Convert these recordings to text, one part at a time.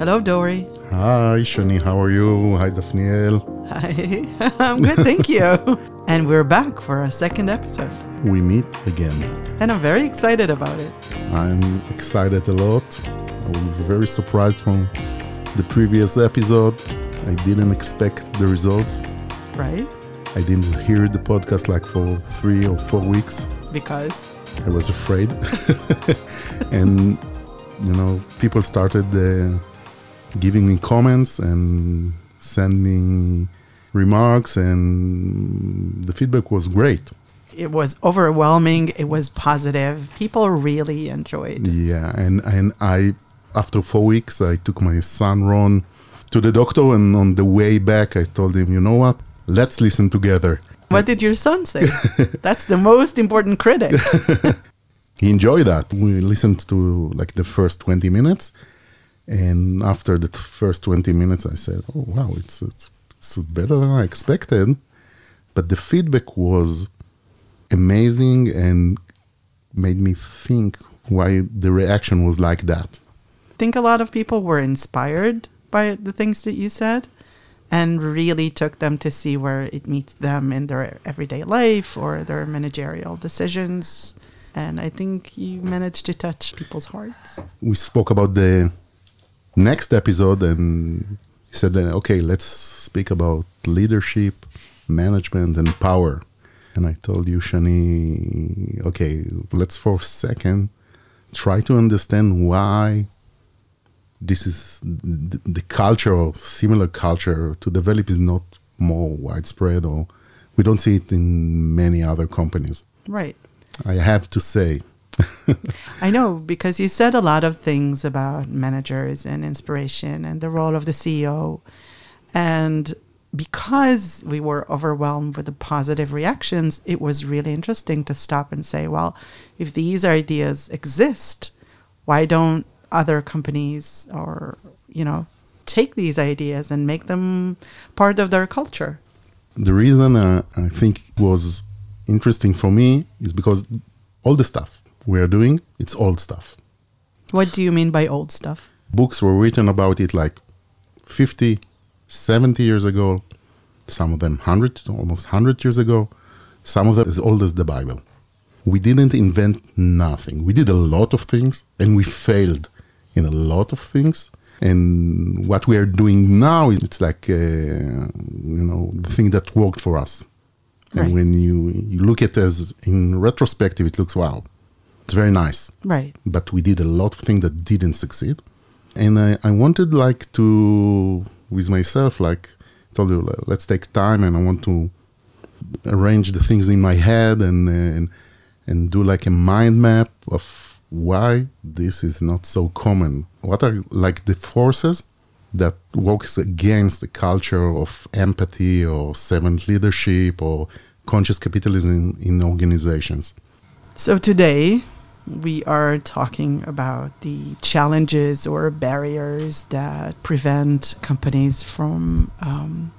Hello, Dori. Hi, Shani. How are you? Hi, Daphniel. Hi. I'm good, thank you. and we're back for a second episode. We meet again. And I'm very excited about it. I'm excited a lot. I was very surprised from the previous episode. I didn't expect the results. Right? I didn't hear the podcast like for three or four weeks. Because? I was afraid. and, you know, people started uh, giving me comments and sending remarks, and the feedback was great. It was overwhelming. It was positive. People really enjoyed. Yeah, and and I, after four weeks, I took my son Ron to the doctor, and on the way back, I told him, you know what? Let's listen together. What did your son say? That's the most important critic. he enjoyed that. We listened to like the first 20 minutes, and after the first 20 minutes, I said, "Oh wow, it's it's, it's better than I expected." But the feedback was amazing and made me think why the reaction was like that. I think a lot of people were inspired by the things that you said and really took them to see where it meets them in their everyday life or their managerial decisions. And I think you managed to touch people's hearts. We spoke about the next episode and he said, okay, let's speak about leadership, management, and power. And I told you, Shani, okay, let's for a second try to understand why this is the, the culture or similar culture to Develeap is not more widespread or we don't see it in many other companies. Right. I have to say. I know because you said a lot of things about managers and inspiration and the role of the CEO. And because we were overwhelmed with the positive reactions, it was really interesting to stop and say, well, if these ideas exist, why don't other companies or, you know, take these ideas and make them part of their culture? The reason uh, I think was interesting for me is because all the stuff we are doing, it's old stuff. What do you mean by old stuff? Books were written about it like 50, 70 years ago, some of them 100, almost 100 years ago, some of them as old as the Bible. We didn't invent nothing. We did a lot of things and we failed in a lot of things. And what we are doing now is it's like, uh, you know, the thing that worked for us. Right. And when you, you look at it as in retrospective, it looks, wow, it's very nice. Right. But we did a lot of things that didn't succeed. And I, I wanted like to, with myself, like, told you, let's take time and I want to arrange the things in my head and, and, and do like a mind map of why this is not so common. What are like the forces that works against the culture of empathy or servant leadership or conscious capitalism in organizations? So today we are talking about the challenges or barriers that prevent companies from um,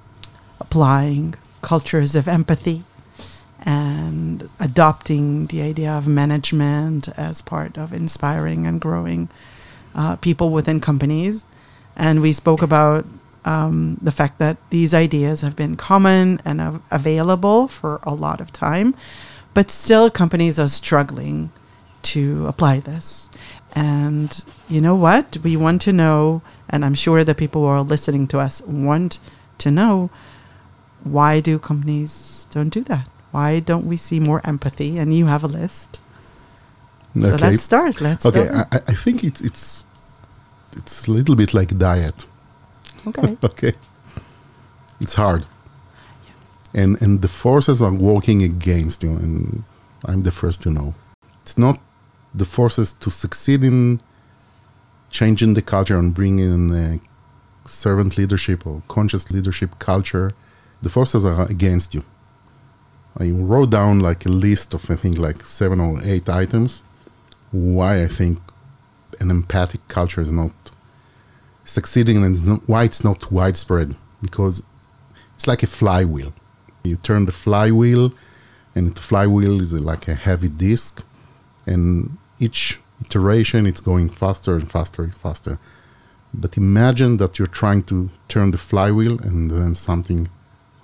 applying cultures of empathy and adopting the idea of management as part of inspiring and growing uh, people within companies. And we spoke about um, the fact that these ideas have been common and av- available for a lot of time, but still companies are struggling to apply this. And you know what? We want to know, and I'm sure the people who are listening to us want to know why do companies don't do that? Why don't we see more empathy? And you have a list. So let's start. Let's Okay, start. I, I think it's it's it's a little bit like diet. okay. okay, it's hard, Yes. and and the forces are working against you, and I'm the first to know. It's not the forces to succeed in changing the culture and bringing uh, servant leadership or conscious leadership culture. The forces are against you. I wrote down like a list of I think like seven or eight items why I think an empathic culture is not succeeding and why it's not widespread because it's like a flywheel. You turn the flywheel, and the flywheel is like a heavy disc, and each iteration it's going faster and faster and faster. But imagine that you're trying to turn the flywheel and then something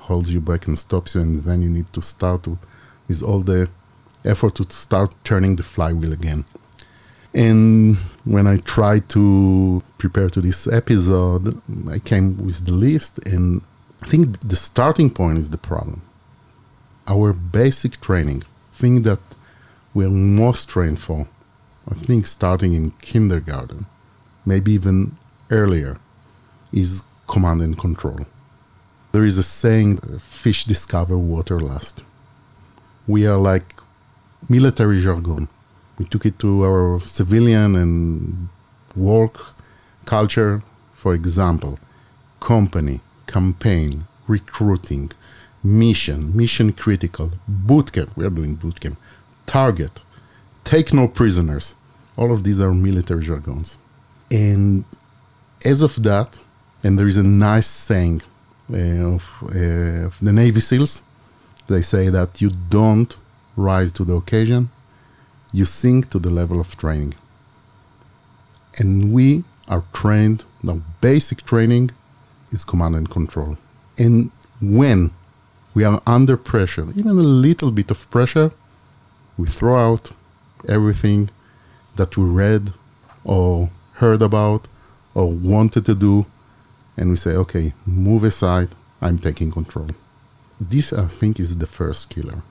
holds you back and stops you, and then you need to start to, with all the effort to start turning the flywheel again. And when I tried to prepare to this episode, I came with the list, and I think the starting point is the problem. Our basic training, thing that we're most trained for, I think starting in kindergarten, maybe even earlier, is command and control. There is a saying uh, fish discover water last. We are like military jargon. We took it to our civilian and work culture. For example, company, campaign, recruiting, mission, mission critical, bootcamp. We are doing bootcamp. Target, take no prisoners. All of these are military jargons. And as of that, and there is a nice saying uh, of, uh, of the Navy SEALs, they say that you don't rise to the occasion, you sink to the level of training. And we are trained, the basic training is command and control. And when we are under pressure, even a little bit of pressure, we throw out everything that we read or heard about or wanted to do, and we say, okay, move aside, I'm taking control. This, I think, is the first killer.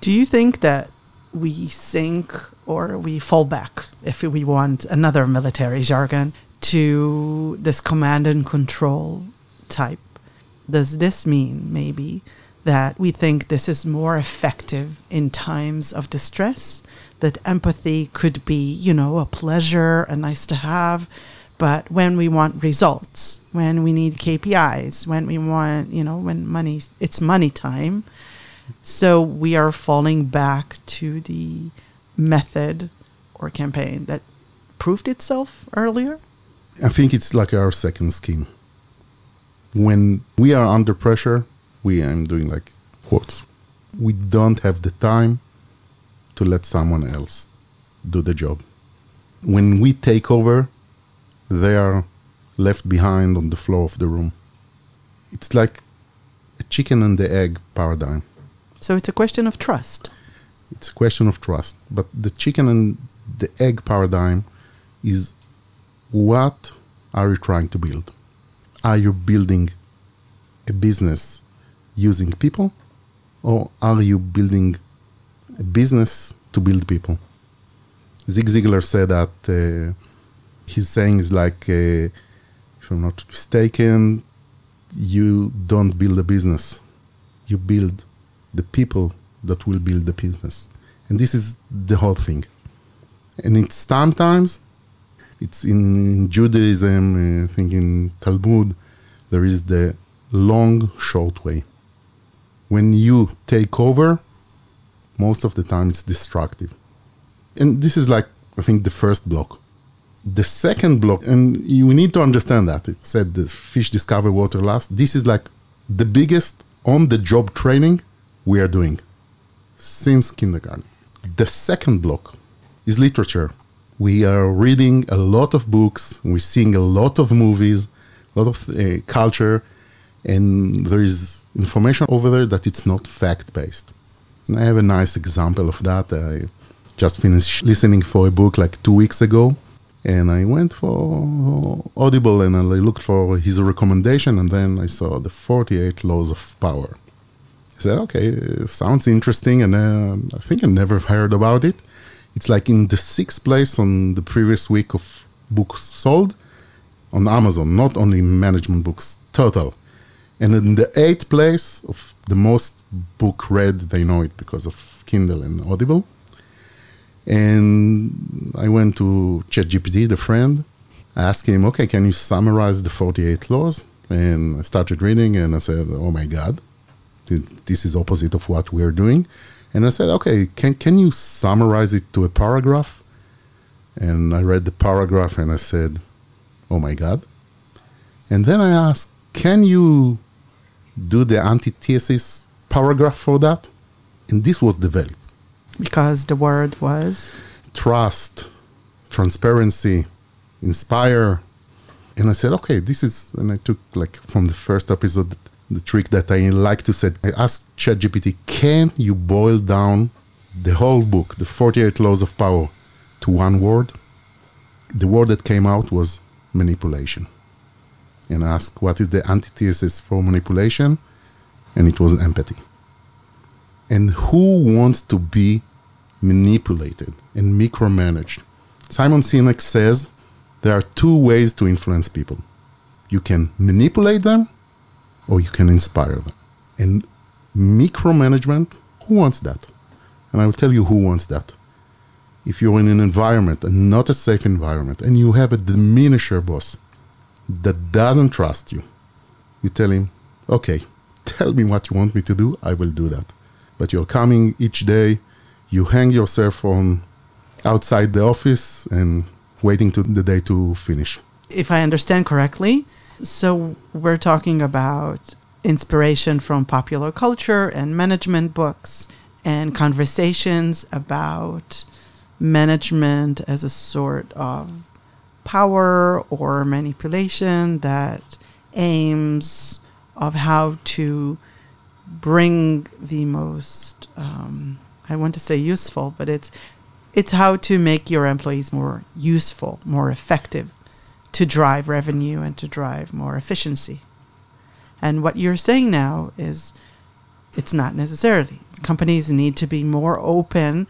Do you think that we sink or we fall back, if we want another military jargon, to this command and control type? Does this mean maybe that we think this is more effective in times of distress? That empathy could be, you know, a pleasure, a nice to have, but when we want results, when we need KPIs, when we want, you know, when money, it's money time. So we are falling back to the method or campaign that proved itself earlier. I think it's like our second skin. When we are under pressure, we, I'm doing like quotes, we don't have the time to let someone else do the job. When we take over, they are left behind on the floor of the room. It's like a chicken and the egg paradigm. So it's a question of trust. It's a question of trust. But the chicken and the egg paradigm is what are you trying to build? Are you building a business using people? Or are you building a business to build people? Zig Ziglar said that uh, his saying is like, uh, if I'm not mistaken, you don't build a business, you build the people that will build the business. And this is the whole thing. And it's sometimes, it's in Judaism, uh, I think in Talmud, there is the long, short way. When you take over, most of the time it's destructive. And this is like, I think, the first block. The second block, and you need to understand that it said the fish discover water last. This is like the biggest on the job training we are doing since kindergarten. The second block is literature. We are reading a lot of books, we're seeing a lot of movies, a lot of uh, culture, and there is information over there that it's not fact based. And I have a nice example of that. I just finished listening for a book like two weeks ago, and I went for Audible and I looked for his recommendation, and then I saw the 48 Laws of Power. I said, okay, sounds interesting, and uh, I think I never heard about it. It's like in the sixth place on the previous week of books sold on Amazon, not only management books, total. And in the eighth place of the most book read, they know it because of Kindle and Audible. And I went to ChatGPT, the friend, I asked him, okay, can you summarize the 48 laws? And I started reading and I said, oh my God, this is opposite of what we're doing. And I said, okay, can, can you summarize it to a paragraph? And I read the paragraph and I said, oh my God. And then I asked, can you do the antithesis paragraph for that? And this was developed. Because the word was? Trust, transparency, inspire. And I said, okay, this is, and I took like from the first episode the trick that I like to say. I asked ChatGPT, can you boil down the whole book, the 48 Laws of Power, to one word? The word that came out was manipulation. And I asked, what is the antithesis for manipulation? And it was empathy. And who wants to be manipulated and micromanaged? Simon Sinek says there are two ways to influence people you can manipulate them or you can inspire them. And micromanagement, who wants that? And I will tell you who wants that. If you're in an environment and not a safe environment, and you have a diminisher boss that doesn't trust you, you tell him, okay, tell me what you want me to do, I will do that. But you're coming each day, you hang yourself on outside the office and waiting to the day to finish. If I understand correctly, so we're talking about inspiration from popular culture and management books and conversations about management as a sort of power or manipulation that aims of how to bring the most um, I want to say useful, but it's it's how to make your employees more useful, more effective, to drive revenue and to drive more efficiency. And what you're saying now is it's not necessarily. Companies need to be more open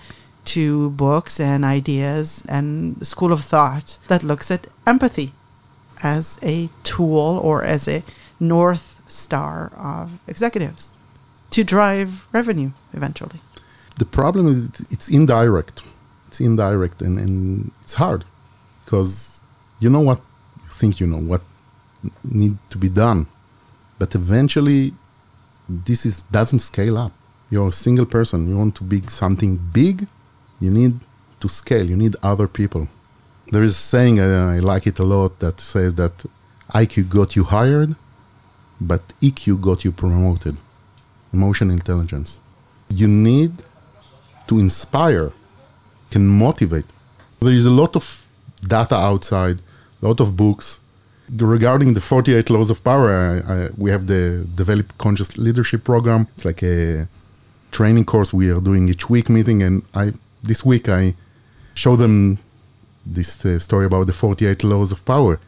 to books and ideas and school of thought that looks at empathy as a tool or as a north star of executives to drive revenue eventually. The problem is it's indirect. It's indirect and, and it's hard because you know what you think you know what need to be done. But eventually this is doesn't scale up. You're a single person. You want to be something big, you need to scale. You need other people. There is a saying uh, I like it a lot that says that IQ got you hired, but EQ got you promoted. Emotional intelligence. You need to inspire, can motivate. There is a lot of data outside, a lot of books. Regarding the 48 laws of power, I, I, we have the Develeap Conscious Leadership Program. It's like a training course we are doing each week meeting. And I this week I show them this uh, story about the 48 laws of power.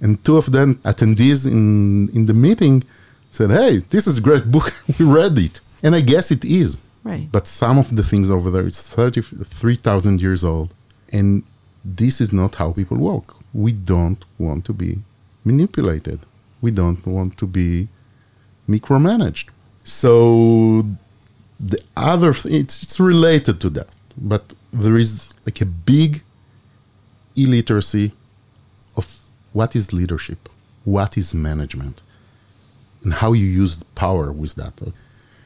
And two of them attendees in, in the meeting said, Hey, this is a great book. we read it. And I guess it is. Right. But some of the things over there, it's 33,000 years old. And this is not how people work. We don't want to be manipulated. We don't want to be micromanaged. So the other th- it's, it's related to that, but there is like a big illiteracy of what is leadership, what is management, and how you use power with that.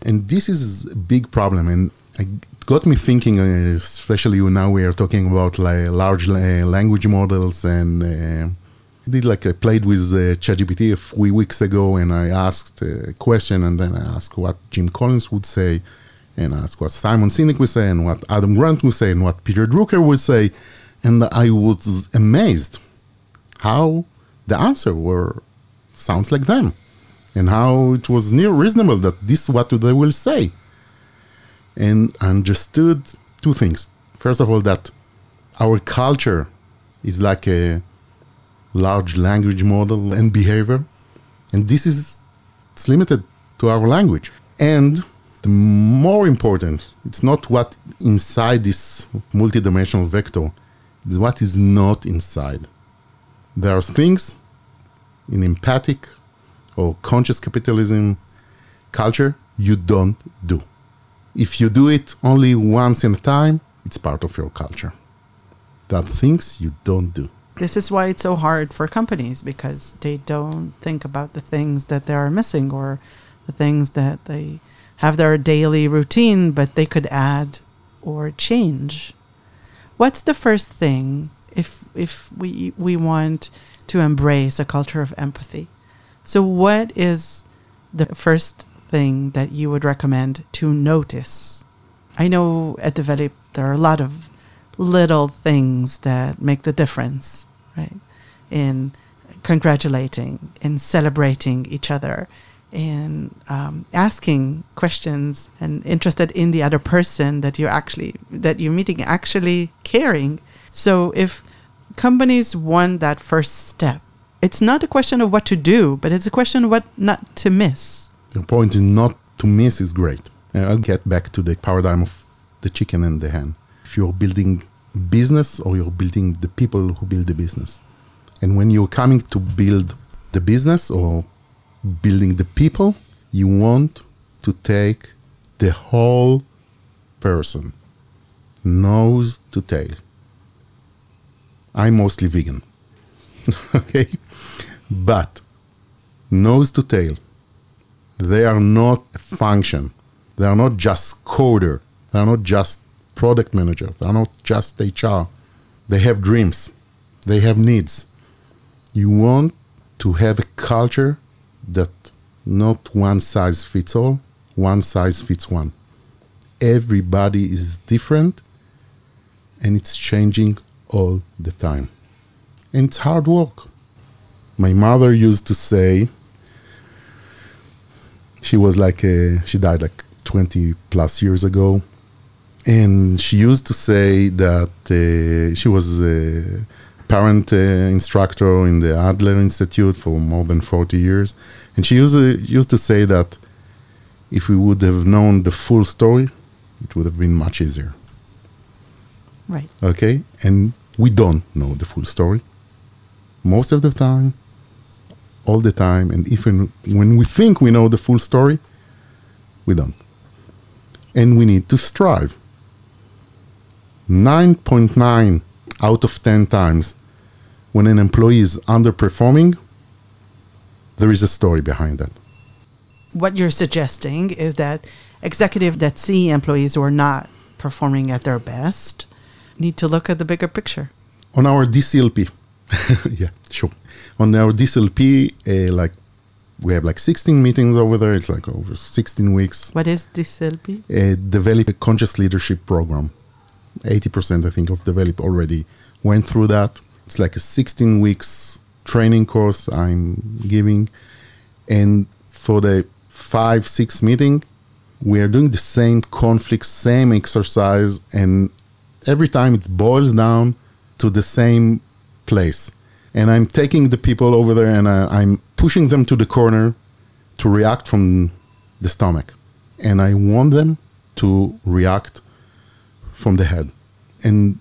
And this is a big problem. And it got me thinking, uh, especially now we are talking about like large language models and uh, did like I played with uh, ChatGPT a few weeks ago, and I asked a question, and then I asked what Jim Collins would say, and I asked what Simon Sinek would say, and what Adam Grant would say, and what Peter Drucker would say, and I was amazed how the answer were sounds like them and how it was near reasonable that this is what they will say. And I understood two things. First of all, that our culture is like a large language model and behavior, and this is it's limited to our language. And the more important, it's not what inside this multidimensional vector, it's what is not inside. There are things in empathic or conscious capitalism culture you don't do. If you do it only once in a time, it's part of your culture. Are things you don't do. This is why it's so hard for companies because they don't think about the things that they are missing or the things that they have their daily routine, but they could add or change. What's the first thing if if we we want to embrace a culture of empathy? So, what is the first thing that you would recommend to notice? I know at Develeap there are a lot of little things that make the difference, right? In congratulating in celebrating each other and um, asking questions and interested in the other person that you're actually that you're meeting actually caring. So if companies want that first step it's not a question of what to do but it's a question of what not to miss. The point is not to miss is great. I'll get back to the paradigm of the chicken and the hen. If you're building business or you're building the people who build the business. And when you're coming to build the business or building the people, you want to take the whole person, nose to tail. I'm mostly vegan. okay? But nose to tail, they are not a function. They are not just coder. They are not just product manager. They are not just HR. They have dreams. They have needs. You want to have a culture that not one size fits all, one size fits one. Everybody is different and it's changing all the time. And it's hard work. My mother used to say, she was like, a, she died like 20 plus years ago. And she used to say that uh, she was a parent uh, instructor in the Adler Institute for more than 40 years. And she used, to, used to say that if we would have known the full story, it would have been much easier. Right. Okay? And we don't know the full story. Most of the time, all the time, and even when we think we know the full story, we don't. And we need to strive. 9.9 out of 10 times, when an employee is underperforming, there is a story behind that. What you're suggesting is that executives that see employees who are not performing at their best need to look at the bigger picture. On our DCLP, yeah, sure. On our DCLP, uh, like we have like 16 meetings over there. It's like over 16 weeks. What is DCLP? Uh, Develeap a conscious leadership program. 80% I think of Develeap already went through that. It's like a 16 weeks training course I'm giving. And for the five, six meeting, we are doing the same conflict, same exercise, and every time it boils down to the same place. And I'm taking the people over there and I, I'm pushing them to the corner to react from the stomach. And I want them to react from the head. And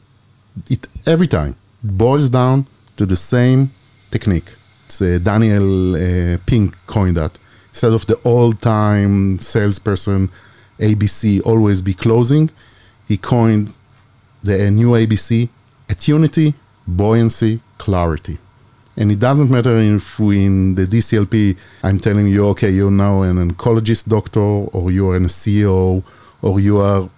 it every time boils down to the same technique. It's uh, Daniel uh, Pink coined that. Instead of the old-time salesperson ABC always be closing, he coined the new ABC attunity, buoyancy, clarity. And it doesn't matter if we in the DCLP, I'm telling you, okay, you're now an oncologist doctor, or you're a CEO, or you are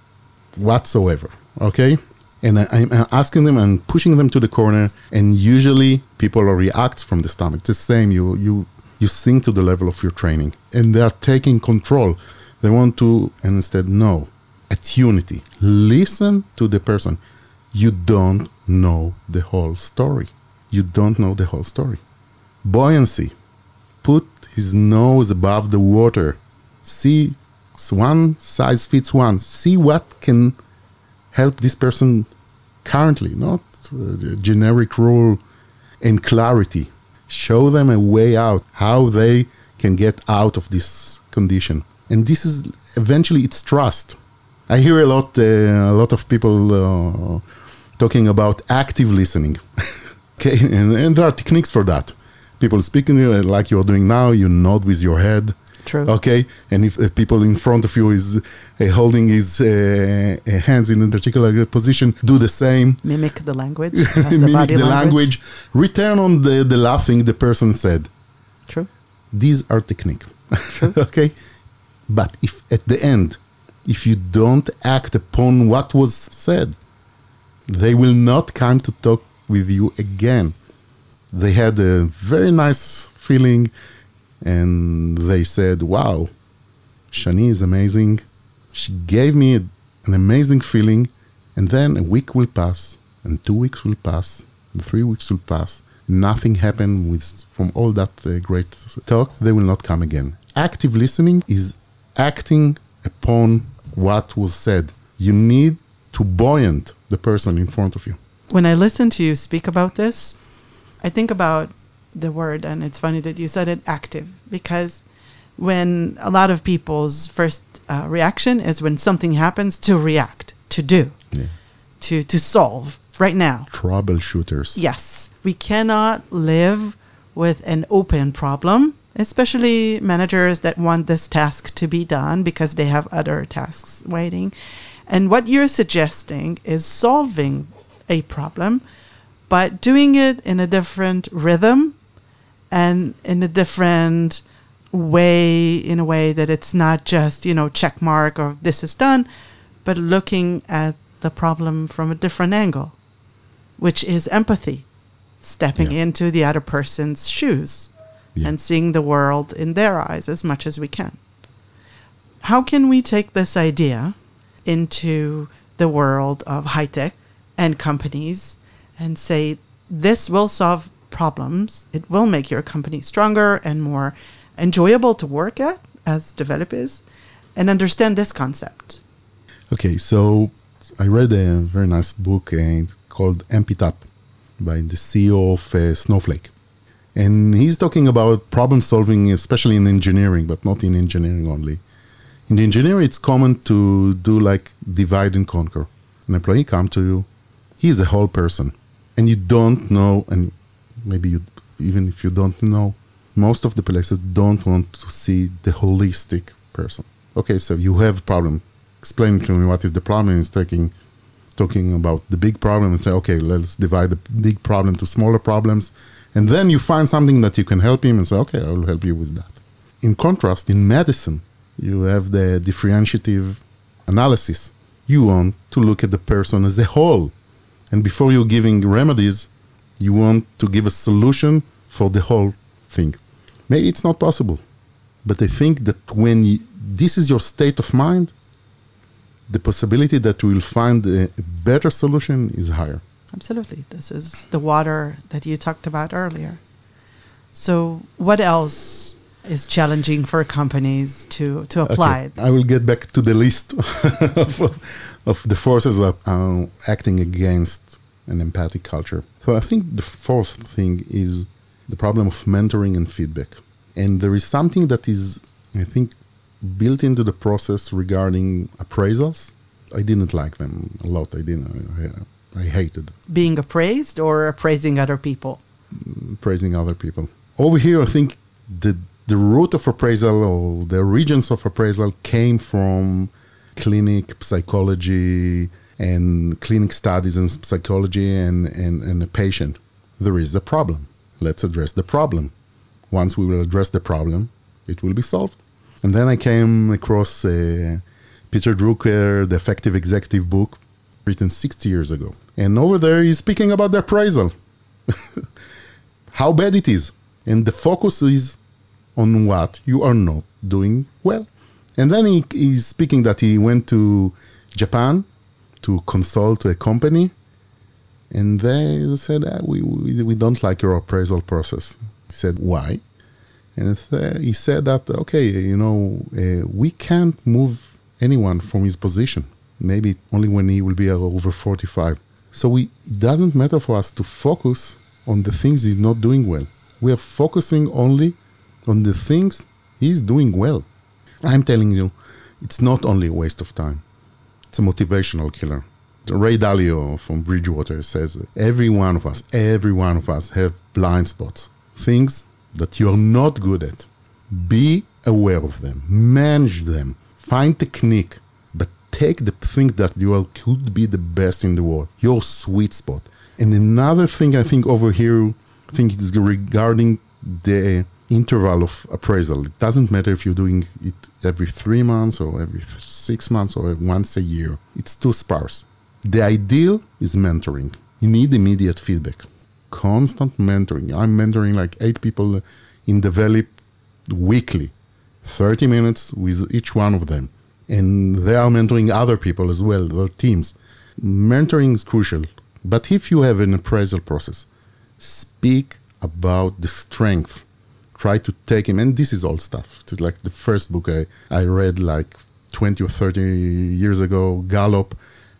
whatsoever. Okay? And I, am asking them and pushing them to the corner and usually people react from the stomach. The same you you you sink to the level of your training. And they are taking control. They want to and instead no. Attunity listen to the person. You don't know the whole story. You don't know the whole story. Buoyancy. Put his nose above the water. See one size fits one. See what can help this person currently, not uh, generic rule and clarity. Show them a way out, how they can get out of this condition. And this is eventually it's trust. I hear a lot, uh, a lot of people uh, talking about active listening. okay, and, and, there are techniques for that. People speaking uh, like you're doing now, you nod with your head. True. Okay, and if the people in front of you is uh, holding his uh, hands in a particular position, do the same. Mimic the language. Mimic the, the language. language. Return on the, the laughing the person said. True. These are technique. True. okay, but if at the end, if you don't act upon what was said, they will not come to talk with you again. They had a very nice feeling and they said, Wow, Shani is amazing. She gave me an amazing feeling. And then a week will pass, and two weeks will pass, and three weeks will pass. nothing happened with from all that uh, great talk, they will not come again. Active listening is acting upon what was said. You need to buoyant the person in front of you. When I listen to you speak about this, I think about the word, and it's funny that you said it active because when a lot of people's first uh, reaction is when something happens to react, to do, Yeah. to to solve right now. Troubleshooters. Yes, we cannot live with an open problem, especially managers that want this task to be done because they have other tasks waiting. And what you're suggesting is solving a problem, but doing it in a different rhythm and in a different way, in a way that it's not just, you know, check mark or this is done, but looking at the problem from a different angle, which is empathy, stepping Yeah. into the other person's shoes Yeah. and seeing the world in their eyes as much as we can. How can we take this idea into the world of high tech and companies and say this will solve problems? It will make your company stronger and more enjoyable to work at as developers and understand this concept. Okay, so I read a very nice book uh, called Amp It Up by the CEO of uh, Snowflake. And he's talking about problem solving, especially in engineering, but not in engineering only. In the engineering, it's common to do like divide and conquer. An employee come to you, he is a whole person, and you don't know, and maybe you, even if you don't know, most of the places don't want to see the holistic person. Okay, so you have a problem. Explain to me what is the problem. Is taking talking about the big problem and say, okay, let's divide the big problem to smaller problems. And then you find something that you can help him and say, okay, I will help you with that. In contrast, in medicine, you have the differentiative analysis. You want to look at the person as a whole. And before you're giving remedies, you want to give a solution for the whole thing. Maybe it's not possible. But I think that when you, this is your state of mind, the possibility that we will find a better solution is higher. Absolutely. This is the water that you talked about earlier. So, what else is challenging for companies to, to apply? it? I will get back to the list of, of the forces that are acting against an empathic culture. So I think the fourth thing is the problem of mentoring and feedback. And there is something that is, I think, built into the process regarding appraisals. I didn't like them a lot. I didn't. I, I hated Being appraised or appraising other people? Mm, praising other people. Over here, I think the the root of appraisal or the origins of appraisal came from clinic psychology and clinic studies and psychology and, and, and a patient. There is a problem. Let's address the problem. Once we will address the problem, it will be solved. And then I came across uh, Peter Drucker, the Effective Executive book, written 60 years ago. And over there, he's speaking about the appraisal how bad it is. And the focus is on what you are not doing well. And then he is speaking that he went to Japan to consult a company. And they said, ah, we, we, we don't like your appraisal process. He said, why? And he said that, okay, you know, uh, we can't move anyone from his position. Maybe only when he will be over 45. So we, it doesn't matter for us to focus on the things he's not doing well. We are focusing only on the things he's doing well. I'm telling you, it's not only a waste of time. It's a motivational killer. Ray Dalio from Bridgewater says every one of us, every one of us have blind spots, things that you are not good at. Be aware of them, manage them, find technique, but take the thing that you are, could be the best in the world, your sweet spot. And another thing I think over here, I think it is regarding the interval of appraisal. It doesn't matter if you're doing it every three months or every six months or once a year. It's too sparse. The ideal is mentoring. You need immediate feedback. Constant mentoring. I'm mentoring like eight people in Develeap weekly, 30 minutes with each one of them. And they are mentoring other people as well, their teams. Mentoring is crucial. But if you have an appraisal process, speak about the strength. Try to take him, and this is all stuff. It's like the first book I, I read like 20 or 30 years ago, Gallup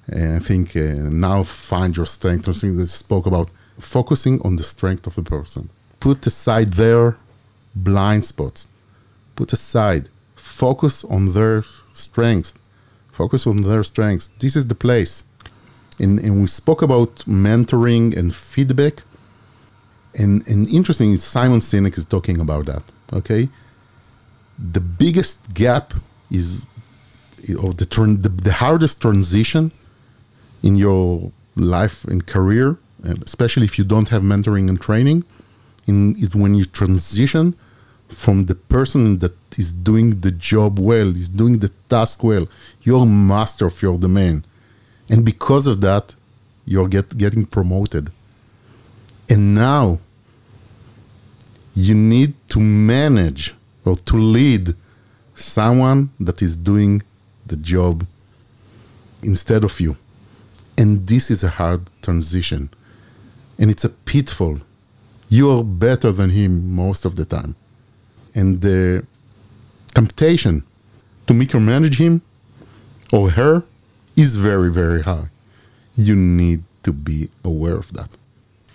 and I think uh, now Find Your Strength, something that spoke about focusing on the strength of the person. Put aside their blind spots. Put aside. Focus on their strengths. Focus on their strengths. This is the place. And, and we spoke about mentoring and feedback. And, and interesting, Simon Sinek is talking about that. Okay. The biggest gap is, or the, turn, the, the hardest transition in your life and career, especially if you don't have mentoring and training, in, is when you transition from the person that is doing the job well, is doing the task well. You're master of your domain. And because of that, you're get, getting promoted. And now you need to manage or to lead someone that is doing the job instead of you. And this is a hard transition. And it's a pitfall. You are better than him most of the time and the temptation to micromanage him or her is very, very high. You need to be aware of that.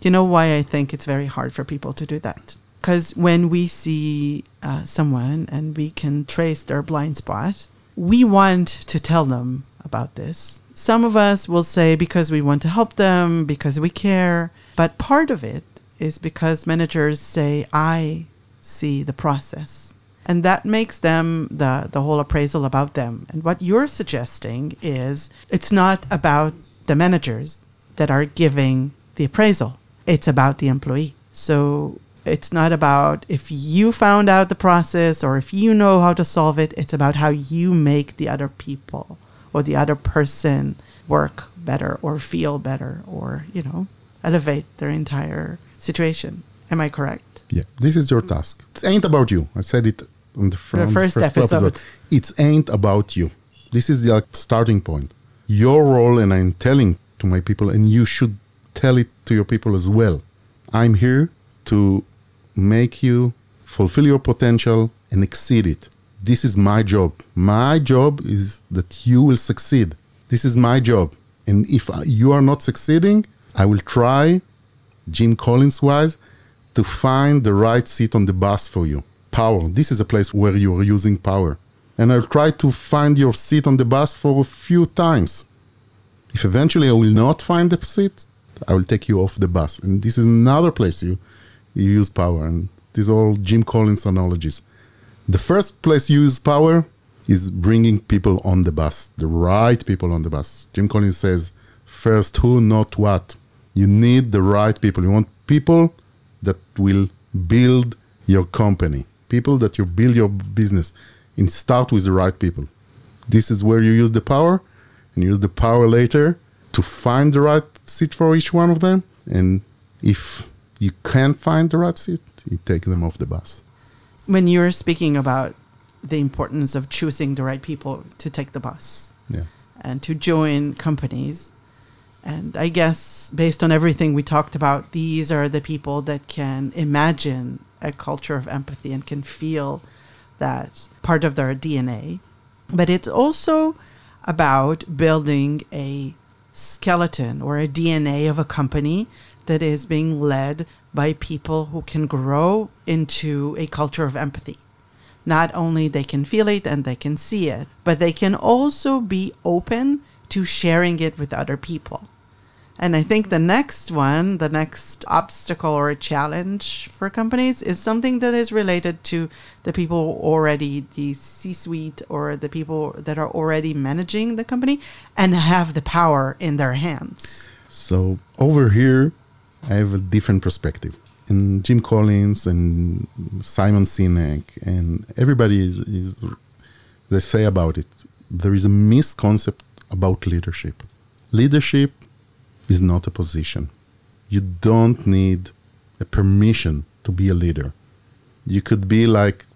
You know why I think it's very hard for people to do that? Because when we see uh, someone and we can trace their blind spot, we want to tell them about this. Some of us will say because we want to help them, because we care. But part of it is because managers say, I see the process. And that makes them the, the whole appraisal about them. And what you're suggesting is it's not about the managers that are giving the appraisal, it's about the employee. So it's not about if you found out the process or if you know how to solve it, it's about how you make the other people or the other person work better or feel better or, you know, elevate their entire situation. Am I correct? Yeah, this is your task. It ain't about you. I said it on the, fr- the first, the first episode. episode. It ain't about you. This is the starting point. Your role, and I'm telling to my people, and you should tell it to your people as well. I'm here to make you fulfill your potential and exceed it. This is my job. My job is that you will succeed. This is my job. And if you are not succeeding, I will try, Jim Collins wise, to find the right seat on the bus for you. Power. This is a place where you are using power. And I'll try to find your seat on the bus for a few times. If eventually I will not find the seat, I will take you off the bus. And this is another place you, you use power. And these are all Jim Collins analogies. The first place you use power is bringing people on the bus, the right people on the bus. Jim Collins says, first who, not what. You need the right people. You want people that will build your company, people that you build your business, and start with the right people. This is where you use the power, and use the power later to find the right seat for each one of them. And if you can't find the right seat, you take them off the bus. When you're speaking about the importance of choosing the right people to take the bus yeah. and to join companies, and I guess based on everything we talked about, these are the people that can imagine a culture of empathy and can feel that part of their DNA. But it's also about building a skeleton or a DNA of a company that is being led by people who can grow into a culture of empathy. Not only they can feel it and they can see it, but they can also be open to sharing it with other people. And I think the next one, the next obstacle or challenge for companies is something that is related to the people already, the C suite or the people that are already managing the company and have the power in their hands. So over here, I have a different perspective. And Jim Collins and Simon Sinek and everybody is, is they say about it. There is a misconception about leadership. Leadership is not a position. You don't need a permission to be a leader. You could be like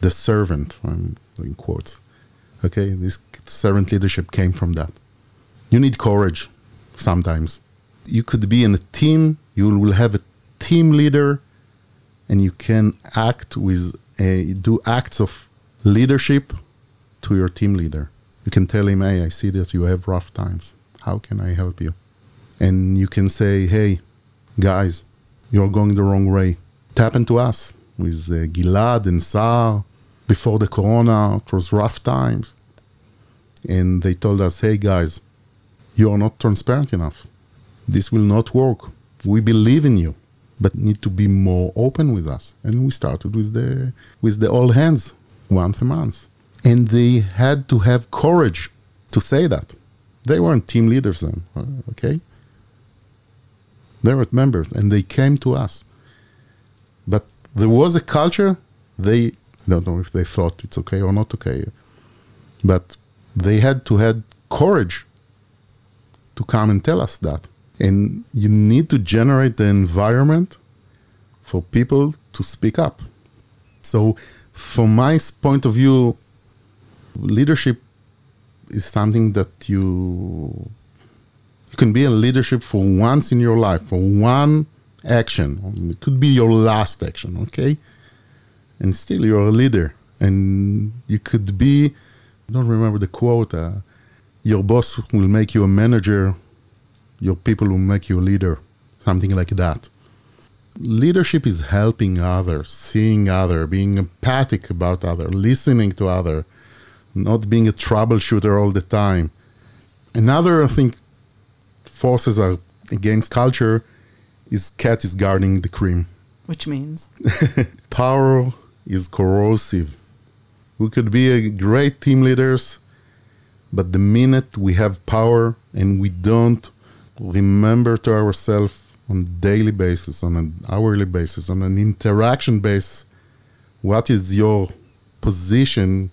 the servant, I'm in quotes. Okay, this servant leadership came from that. You need courage sometimes. You could be in a team, you will have a team leader and you can act with a, do acts of leadership to your team leader. You can tell him, "Hey, I see that you have rough times. How can I help you?" And you can say, "Hey, guys, you're going the wrong way. It happened to us with uh, Gilad and Sar before the Corona. It was rough times, and they told us, "Hey, guys, you are not transparent enough. This will not work. We believe in you." but need to be more open with us. And we started with the with the all hands once a month, and they had to have courage to say that. They weren't team leaders then, uh, okay? They were members, and they came to us. But there was a culture. They don't know if they thought it's okay or not okay, but they had to had courage to come and tell us that. And you need to generate the environment for people to speak up. So, from my point of view, leadership is something that you you can be a leadership for once in your life, for one action. It could be your last action, okay? And still you're a leader. And you could be, I don't remember the quote, uh, your boss will make you a manager your people will make you a leader, something like that. Leadership is helping others, seeing other, being empathic about other, listening to other, not being a troubleshooter all the time. Another, I think, forces are against culture is cat is guarding the cream. Which means? Power is corrosive. We could be a great team leaders, but the minute we have power and we don't remember to ourselves on a daily basis, on an hourly basis, on an interaction basis, what is your position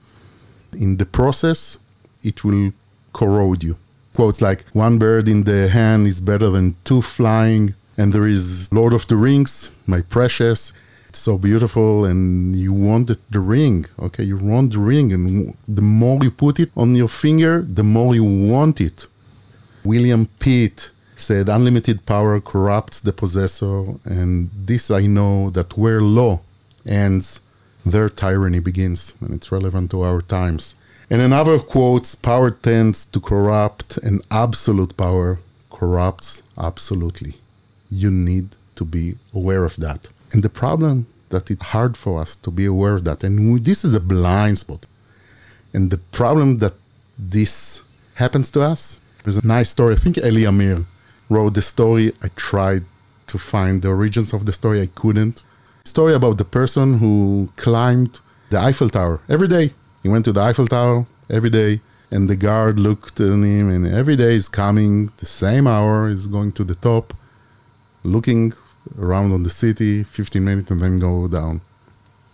in the process, it will corrode you. Quotes like, one bird in the hand is better than two flying, and there is Lord of the Rings, my precious. It's so beautiful, and you want the ring, okay? You want the ring, and the more you put it on your finger, the more you want it. William Pitt said, Unlimited power corrupts the possessor, and this I know that where law ends, their tyranny begins, and it's relevant to our times. And another quotes, power tends to corrupt, and absolute power corrupts absolutely. You need to be aware of that. And the problem that it's hard for us to be aware of that, and this is a blind spot. And the problem that this happens to us there's a nice story. I think Eli Amir wrote the story. I tried to find the origins of the story. I couldn't. Story about the person who climbed the Eiffel Tower every day. He went to the Eiffel Tower every day, and the guard looked at him, and every day he's coming the same hour. He's going to the top, looking around on the city, 15 minutes, and then go down.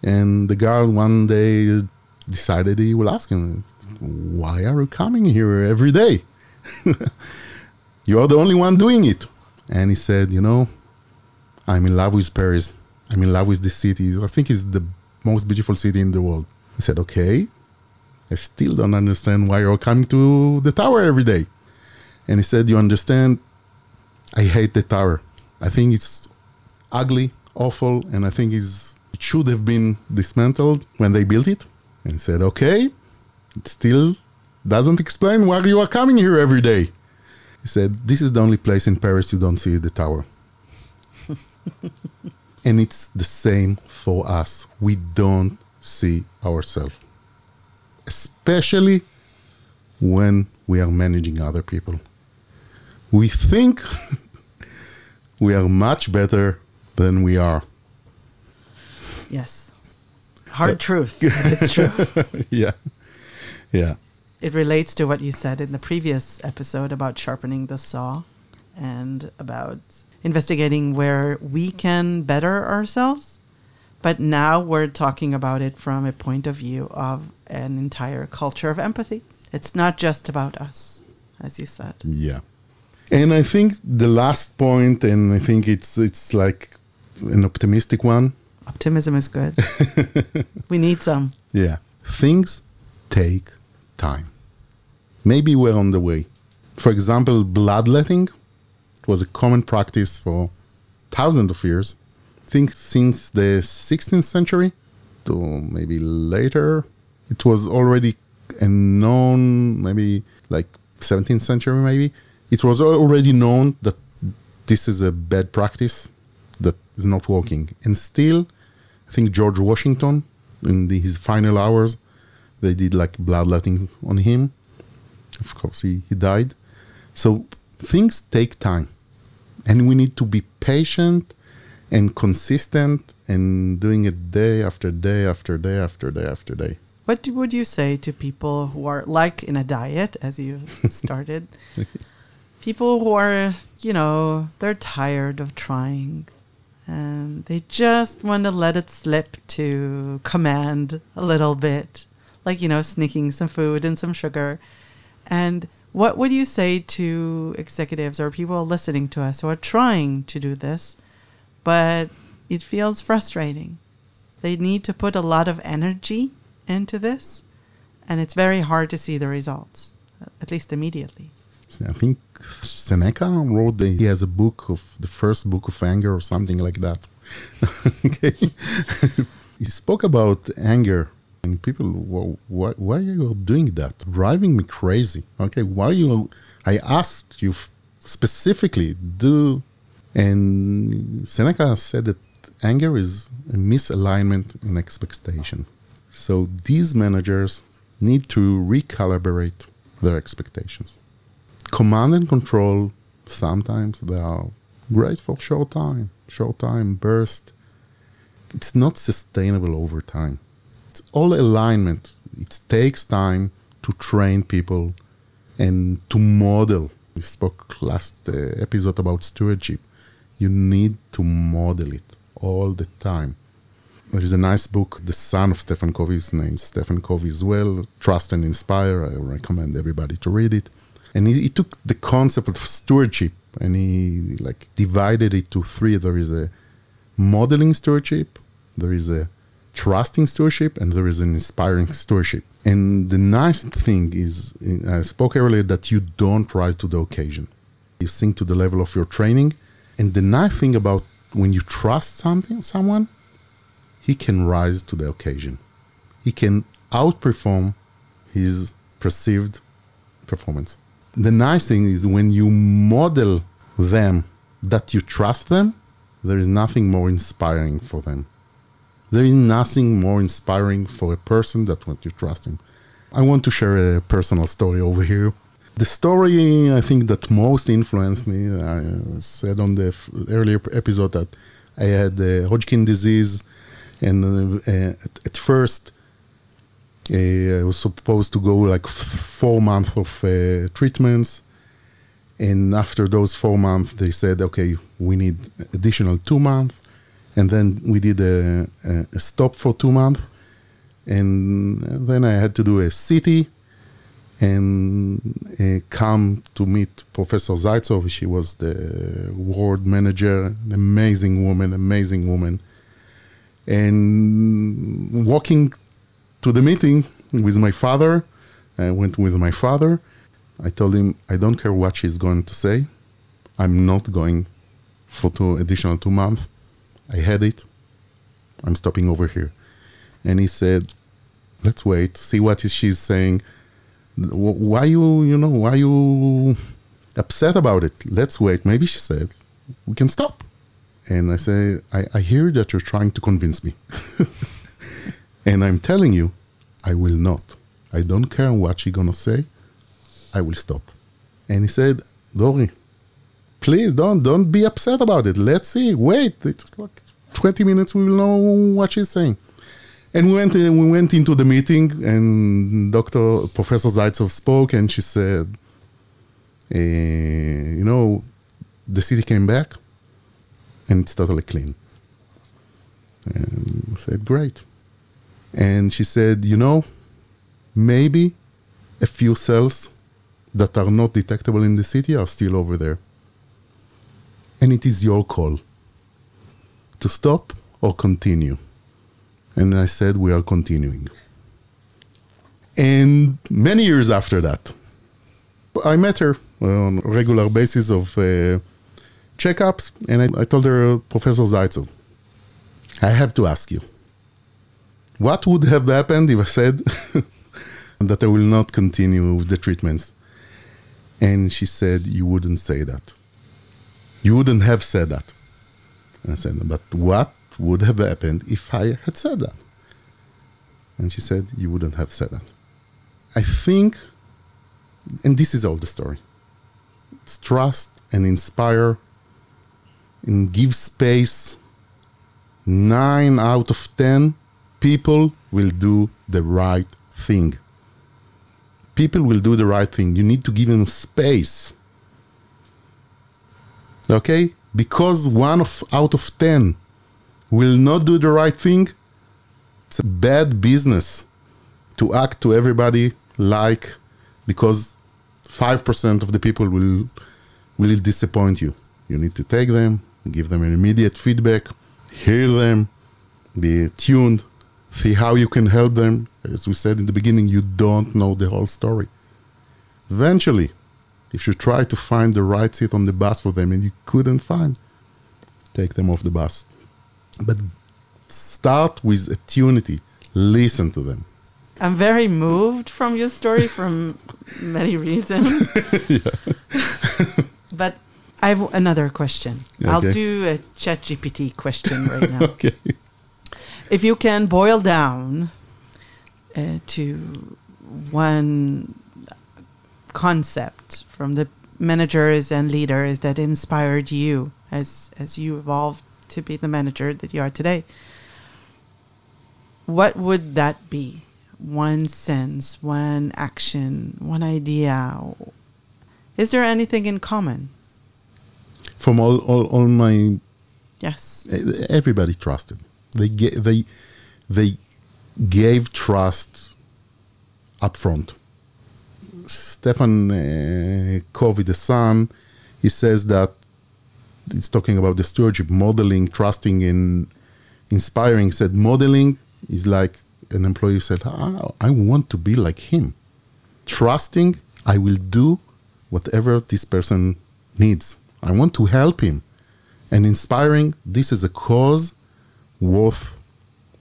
And the guard one day decided he will ask him, "Why are you coming here every day?" You're the only one doing it. And he said, You know, I'm in love with Paris. I'm in love with this city. I think it's the most beautiful city in the world. He said, Okay. I still don't understand why you're coming to the tower every day. And he said, You understand? I hate the tower. I think it's ugly, awful, and I think it should have been dismantled when they built it. And he said, Okay. It still doesn't explain why you are coming here every day. He said, This is the only place in Paris you don't see the tower. and it's the same for us. We don't see ourselves, especially when we are managing other people. We think we are much better than we are. Yes. Hard truth. It's true. yeah. Yeah it relates to what you said in the previous episode about sharpening the saw and about investigating where we can better ourselves. But now we're talking about it from a point of view of an entire culture of empathy. It's not just about us, as you said. Yeah. And I think the last point, and I think it's it's like an optimistic one. Optimism is good. we need some. Yeah. Things take time. Maybe we're on the way. For example, bloodletting was a common practice for thousands of years. Think since the 16th century to maybe later, it was already a known, maybe like 17th century, maybe. It was already known that this is a bad practice that is not working. And still, I think George Washington, in the, his final hours, they did like bloodletting on him. Of course, he, he died. So things take time. And we need to be patient and consistent and doing it day after day after day after day after day. What would you say to people who are like in a diet, as you started? people who are, you know, they're tired of trying and they just want to let it slip to command a little bit, like, you know, sneaking some food and some sugar. And what would you say to executives or people listening to us who are trying to do this, but it feels frustrating? They need to put a lot of energy into this, and it's very hard to see the results, at least immediately. I think Seneca wrote that he has a book of the first book of anger or something like that. okay. he spoke about anger and people, well, why, why are you doing that? Driving me crazy. Okay, why you? I asked you specifically do, and Seneca said that anger is a misalignment in expectation. So these managers need to recalibrate their expectations. Command and control, sometimes they are great for short time, short time burst. It's not sustainable over time. It's all alignment. It takes time to train people and to model. We spoke last uh, episode about stewardship. You need to model it all the time. There is a nice book, the son of Stephen Covey, his name Stephen Covey as well, Trust and Inspire. I recommend everybody to read it. And he, he took the concept of stewardship and he like divided it to three. There is a modeling stewardship, there is a trusting stewardship, and there is an inspiring stewardship. And the nice thing is, I spoke earlier that you don't rise to the occasion. You sink to the level of your training. And the nice thing about when you trust something, someone, he can rise to the occasion. He can outperform his perceived performance. The nice thing is when you model them that you trust them, there is nothing more inspiring for them. There is nothing more inspiring for a person that when you trust him. I want to share a personal story over here. The story I think that most influenced me, I said on the earlier episode that I had uh, Hodgkin disease and uh, at, at, first uh, I was supposed to go like four months of uh, treatments, and after those four months, they said, okay, we need additional two months, and then we did a, a, a stop for two months, and then I had to do a CT and uh, come to meet Professor Zaitsov. She was the ward manager, an amazing woman, amazing woman and walking to the meeting with my father, I went with my father. I told him, I don't care what she's going to say. I'm not going for two additional two months. I had it. I'm stopping over here. And he said, let's wait, see what she's saying. Why you, you know, why you upset about it? Let's wait. Maybe she said, we can stop. And I say, I, I hear that you're trying to convince me. and I'm telling you, I will not. I don't care what she's gonna say. I will stop. And he said, Dori please don't don't be upset about it. Let's see. Wait, it's like 20 minutes. We will know what she's saying. And we went we went into the meeting, and Doctor Professor Zaitsov spoke, and she said, eh, "You know, the CT came back and it's totally clean. And I said, Great. And she said, You know, maybe a few cells that are not detectable in the CT are still over there. And it is your call to stop or continue. And I said, We are continuing. And many years after that, I met her on a regular basis of uh, checkups, and I, I told her Professor Zaitsov, I have to ask you, what would have happened if I said that I will not continue with the treatments? And she said, You wouldn't say that. You wouldn't have said that. And I said, But what would have happened if I had said that? And she said, You wouldn't have said that. I think, and this is all the story it's trust and inspire and give space. Nine out of ten people will do the right thing. People will do the right thing. You need to give them space. Okay? Because one of out of ten will not do the right thing, it's a bad business to act to everybody like because 5% of the people will will disappoint you. You need to take them, give them an immediate feedback, hear them, be tuned, see how you can help them. As we said in the beginning, you don't know the whole story. Eventually, if you try to find the right seat on the bus for them and you couldn't find, take them off the bus. But start with attunity, listen to them. I'm very moved from your story from many reasons. but I have another question. Okay. I'll do a ChatGPT question right now. okay. If you can boil down uh, to one concept from the managers and leaders that inspired you as as you evolved to be the manager that you are today, what would that be? one sense, one action, one idea? Is there anything in common? From all, all, all my yes, everybody trusted. They ga- they they gave trust up front. Stefan uh, Covey, the son, he says that he's talking about the stewardship, modeling, trusting, and inspiring. Said modeling is like an employee said, oh, I want to be like him. Trusting, I will do whatever this person needs. I want to help him. And inspiring, this is a cause worth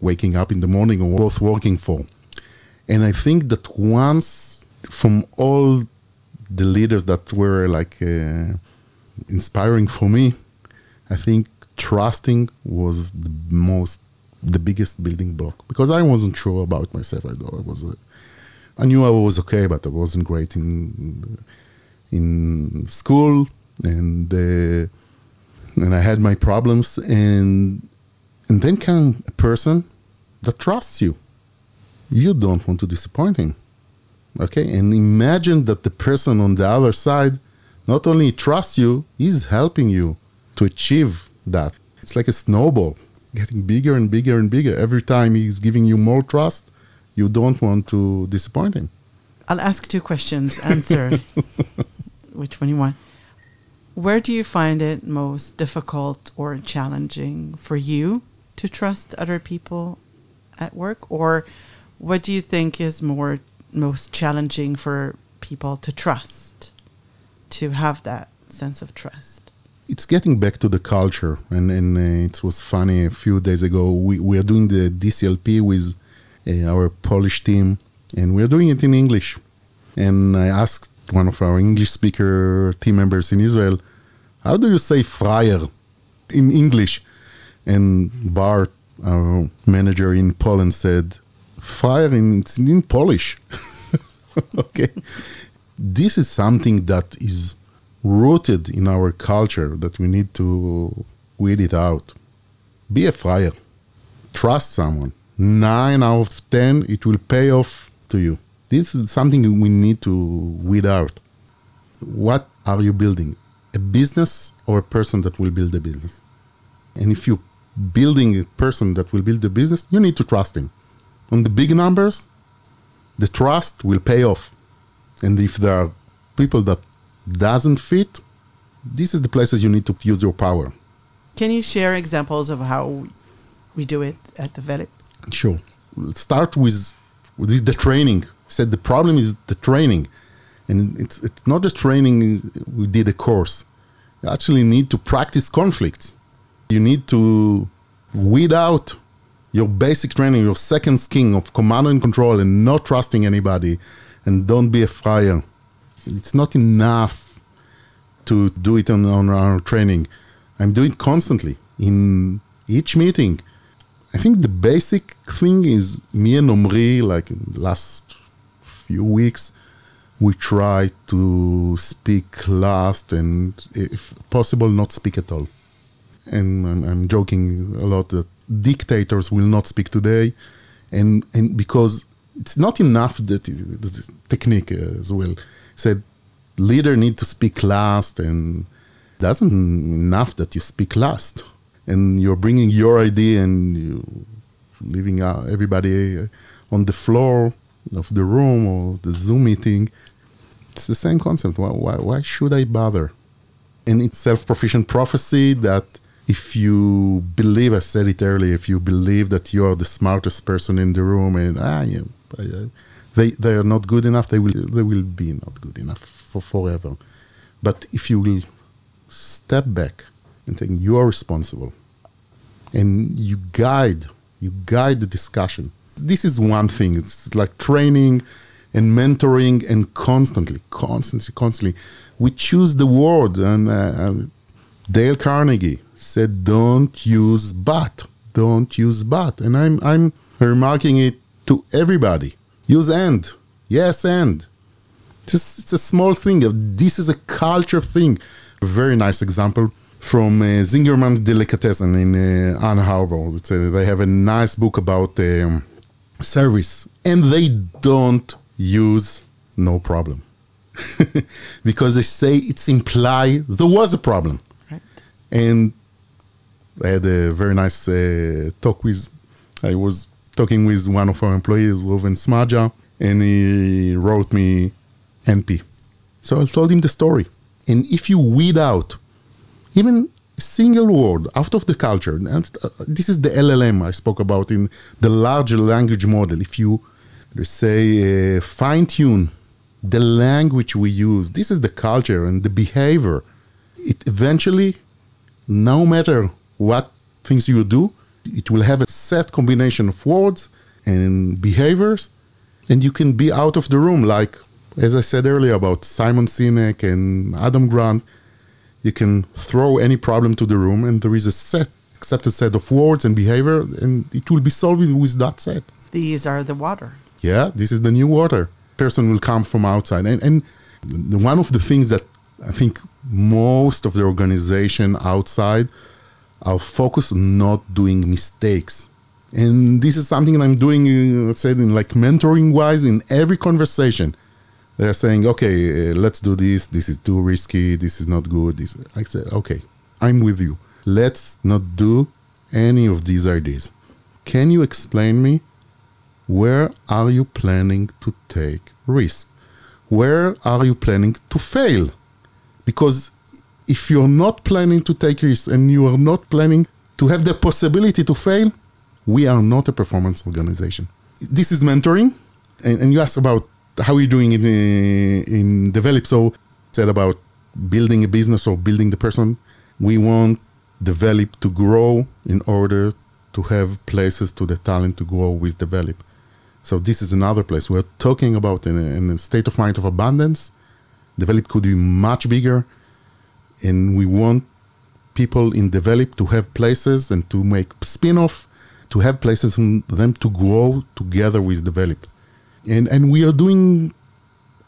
waking up in the morning or worth working for. And I think that once from all the leaders that were like uh, inspiring for me, I think trusting was the most the biggest building block because I wasn't sure about myself. I, I was, a, I knew I was okay, but I wasn't great in in school, and uh, and I had my problems, and and then came a person that trusts you. You don't want to disappoint him, okay? And imagine that the person on the other side not only trusts you, he's helping you to achieve that. It's like a snowball getting bigger and bigger and bigger. Every time he's giving you more trust, you don't want to disappoint him. I'll ask two questions. Answer which one you want. Where do you find it most difficult or challenging for you to trust other people at work, or what do you think is more most challenging for people to trust, to have that sense of trust? it's getting back to the culture, and and uh, it was funny. A few days ago, we we are doing the DCLP with uh, our Polish team, and we are doing it in English. And I asked one of our English speaker team members in Israel, "How do you say Freier in English?" And Bart, our manager in Poland, said, "Freier in in Polish." okay, this is something that is rooted in our culture that we need to weed it out. Be a freier. Trust someone. Nine out of ten, it will pay off to you. This is something we need to weed out. What are you building? A business or a person that will build a business? And if you're building a person that will build a business, you need to trust him. On the big numbers, the trust will pay off. And if there are people that doesn't fit, this is the places you need to use your power. Can you share examples of how we do it at Develeap? Sure. We'll start with, with the training. Said the problem is the training. And it's, it's not the training we did a course. You actually need to practice conflicts. You need to without your basic training, your second skin of command and control and not trusting anybody and don't be a freier. It's not enough to do it on, on our training. I'm doing it constantly in each meeting. I think the basic thing is me and Omri, like in the last few weeks, we try to speak last and, if possible, not speak at all. And I'm, I'm joking a lot that dictators will not speak today, and and because it's not enough that it's technique uh, as well. Said leader need to speak last, and doesn't enough that you speak last, and you're bringing your idea and you leaving out everybody uh, on the floor of the room or the Zoom meeting. It's the same concept. Why, why, why should I bother? And it's self-proficient prophecy that if you believe, I said it earlier, if you believe that you are the smartest person in the room and ah, yeah, they they are not good enough, they will they will be not good enough for forever. But if you will step back and think you are responsible, and you guide you guide the discussion. This is one thing. It's like training and mentoring and constantly, constantly, constantly. We choose the word and. Uh, Dale Carnegie said, "Don't use but, don't use but," and I'm I'm remarking it to everybody. Use and, yes and. Just it's a small thing. This is a culture thing. A very nice example from uh, Zingerman's Delicatessen in uh, Ann Arbor. A, they have a nice book about um, service, and they don't use no problem because they say it's imply there was a problem. And I had a very nice uh, talk with, I was talking with one of our employees, Reuven Smadja, and he wrote me NP. So I told him the story. And if you weed out even a single word out of the culture, and uh, this is the LLM I spoke about in the larger language model. If you say uh, fine tune the language we use, this is the culture and the behavior, it eventually no matter what things you do, it will have a set combination of words and behaviors, and you can be out of the room. Like, as I said earlier about Simon Sinek and Adam Grant, you can throw any problem to the room, and there is a set, accepted set of words and behavior, and it will be solved with that set. These are the water. Yeah, this is the new water. Person will come from outside, and and one of the things that I think most of the organization outside are focused on not doing mistakes. And this is something I'm doing, let's say, in like mentoring wise in every conversation. They're saying, okay, uh, let's do this. This is too risky. This is not good. This, I said, okay, I'm with you. Let's not do any of these ideas. Can you explain me where are you planning to take risk? Where are you planning to fail? Because if you're not planning to take risks and you are not planning to have the possibility to fail, we are not a performance organization. This is mentoring. And, and you asked about how you're doing it uh, in, in Develeap. So said about building a business or building the person. We want Develeap to grow in order to have places to the talent to grow with Develeap. So this is another place we're talking about in a, in a state of mind of abundance Develeap could be much bigger, and we want people in Develeap to have places and to make spin-off, to have places and them to grow together with Develeap. And and we are doing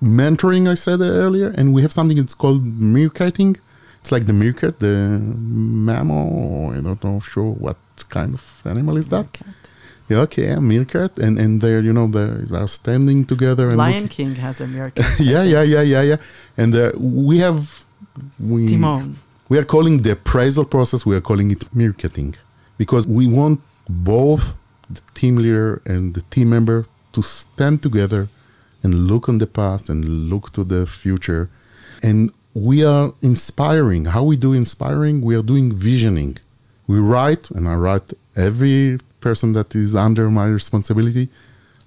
mentoring, I said earlier, and we have something that's called meerkatting. It's like the meerkat, the mammal, I don't know sure what kind of animal is that. Meerkat. Yeah, okay, yeah, meerkat, and and they're you know they're, they're standing together. And Lion King has a meerkat. yeah, yeah, yeah, yeah, yeah, and uh, we have we Timon. We are calling the appraisal process. We are calling it meerkatting because we want both the team leader and the team member to stand together and look on the past and look to the future, and we are inspiring. How we do inspiring? We are doing visioning. We write, and I write every person that is under my responsibility,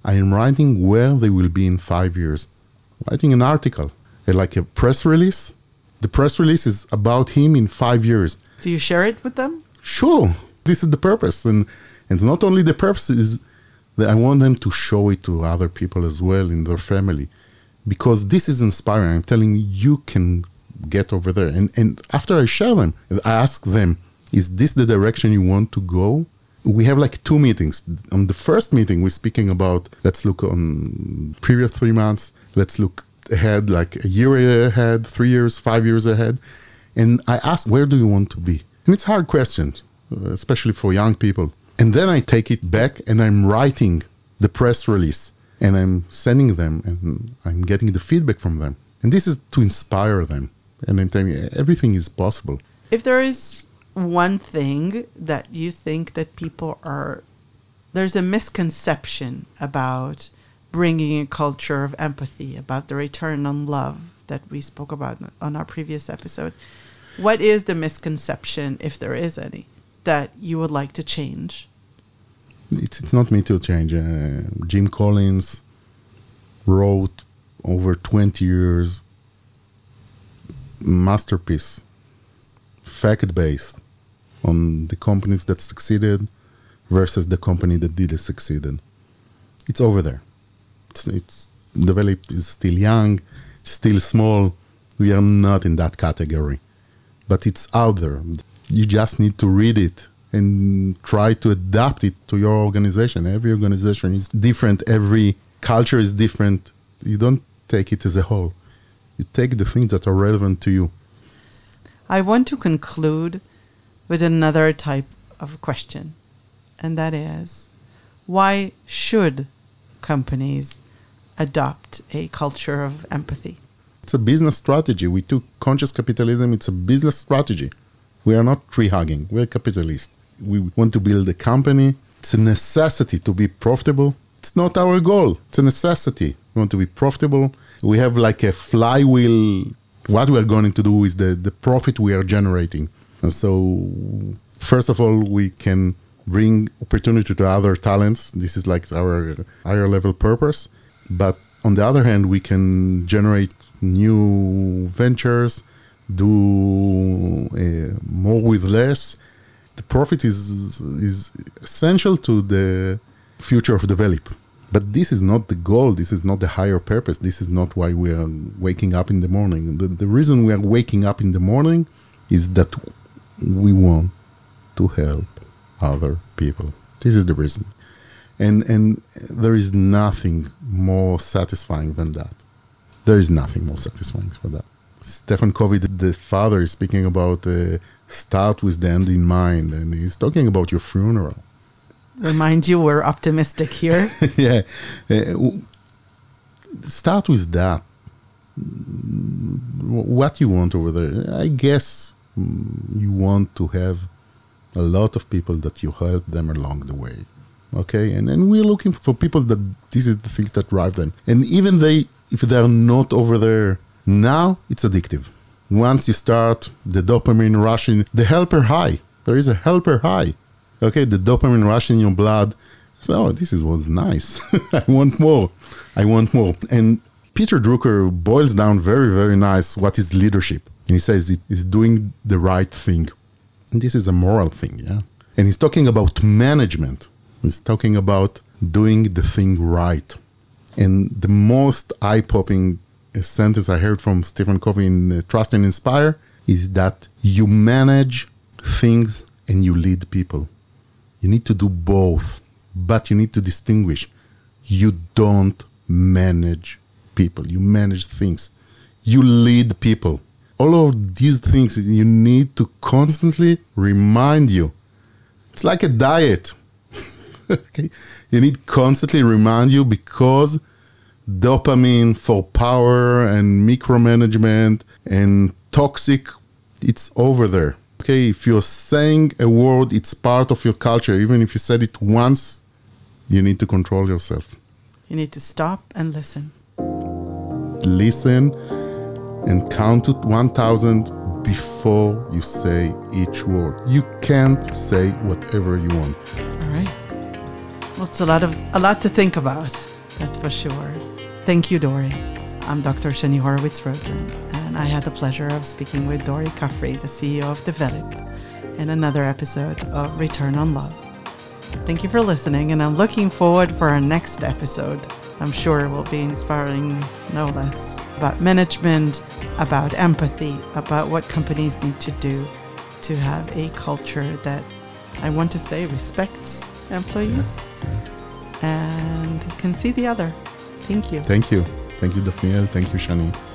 I am writing where they will be in five years. Writing an article, uh, like a press release. The press release is about him in five years. Do you share it with them? Sure. This is the purpose. And, and not only the purpose is that I want them to show it to other people as well in their family. Because this is inspiring. I'm telling you, you can get over there. And, and after I share them, I ask them, is this the direction you want to go? We have like two meetings. On the first meeting, we're speaking about let's look on previous three months, let's look ahead, like a year ahead, three years, five years ahead. And I ask, where do you want to be? And it's hard questions, uh, especially for young people. And then I take it back and I'm writing the press release and I'm sending them and I'm getting the feedback from them. And this is to inspire them. And I'm telling you, everything is possible. If there is one thing that you think that people are, there's a misconception about bringing a culture of empathy, about the return on love that we spoke about on our previous episode. What is the misconception, if there is any, that you would like to change? It's, it's not me to change. Uh, Jim Collins wrote over 20 years masterpiece, fact based on the companies that succeeded versus the company that didn't succeed. It's over there. It's, it's the valley is still young, still small. We are not in that category, but it's out there. You just need to read it and try to adapt it to your organization. Every organization is different. Every culture is different. You don't take it as a whole. You take the things that are relevant to you. I want to conclude with another type of question, and that is why should companies adopt a culture of empathy? It's a business strategy. We took conscious capitalism, it's a business strategy. We are not tree hugging, we're capitalists. We want to build a company. It's a necessity to be profitable. It's not our goal, it's a necessity. We want to be profitable. We have like a flywheel. What we are going to do is the, the profit we are generating. And so, first of all, we can bring opportunity to other talents. This is like our higher level purpose. But on the other hand, we can generate new ventures, do uh, more with less. The profit is is essential to the future of Develeap. But this is not the goal. This is not the higher purpose. This is not why we are waking up in the morning. The, the reason we are waking up in the morning is that we want to help other people. This is the reason. And, and there is nothing more satisfying than that. There is nothing more satisfying for that. Stephen Covey, the father, is speaking about uh, start with the end in mind, and he's talking about your funeral Remind you, we're optimistic here. yeah. Uh, start with that. What you want over there? I guess mm, you want to have a lot of people that you help them along the way. Okay, and and we're looking for people that this is the things that drive them. And even they, if they're not over there now, it's addictive. Once you start the dopamine rushing, the helper high. There is a helper high okay, the dopamine rush in your blood. So oh, this is was nice. I want more. I want more. And Peter Drucker boils down very, very nice what is leadership. And he says it is doing the right thing. And this is a moral thing, yeah. And he's talking about management. He's talking about doing the thing right. And the most eye-popping sentence I heard from Stephen Covey in uh, Trust and Inspire is that you manage things and you lead people. You need to do both, but you need to distinguish. You don't manage people, you manage things. You lead people. All of these things you need to constantly remind you. It's like a diet. okay? You need constantly remind you because dopamine for power and micromanagement and toxic, it's over there okay, if you're saying a word, it's part of your culture. Even if you said it once, you need to control yourself. You need to stop and listen. Listen and count to 1,000 before you say each word. You can't say whatever you want. All right. Well, it's a lot of a lot to think about. That's for sure. Thank you, Dori. I'm Dr. Shani Horowitz Rosen, and I had the pleasure of speaking with Dori Kafri, the CEO of Develeap, in another episode of Return on Love. Thank you for listening, and I'm looking forward for our next episode. I'm sure it will be inspiring no less about management, about empathy, about what companies need to do to have a culture that I want to say respects employees and can see the other. Thank you. Thank you. Thank you, Daphniel. Thank you, Shani.